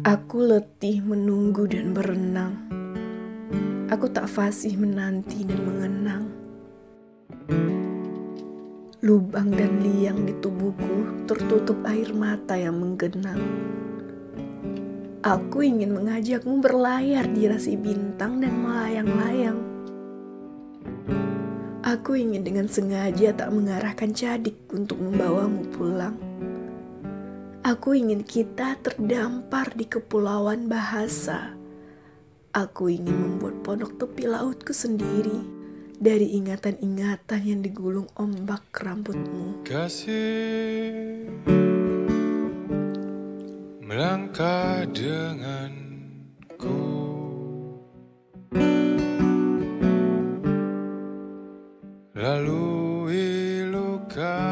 Aku letih menunggu dan berenang. Aku tak fasih menanti dan mengenang. Lubang dan liang di tubuhku tertutup air mata yang menggenang. Aku ingin mengajakmu berlayar di rasi bintang dan melayang-layang. Aku ingin dengan sengaja tak mengarahkan cadik untuk membawamu pulang. Aku ingin kita terdampar di kepulauan bahasa. Aku ingin membuat pondok tepi lautku sendiri dari ingatan-ingatan yang digulung ombak rambutmu. Kasih melangkah denganku. lalu luka.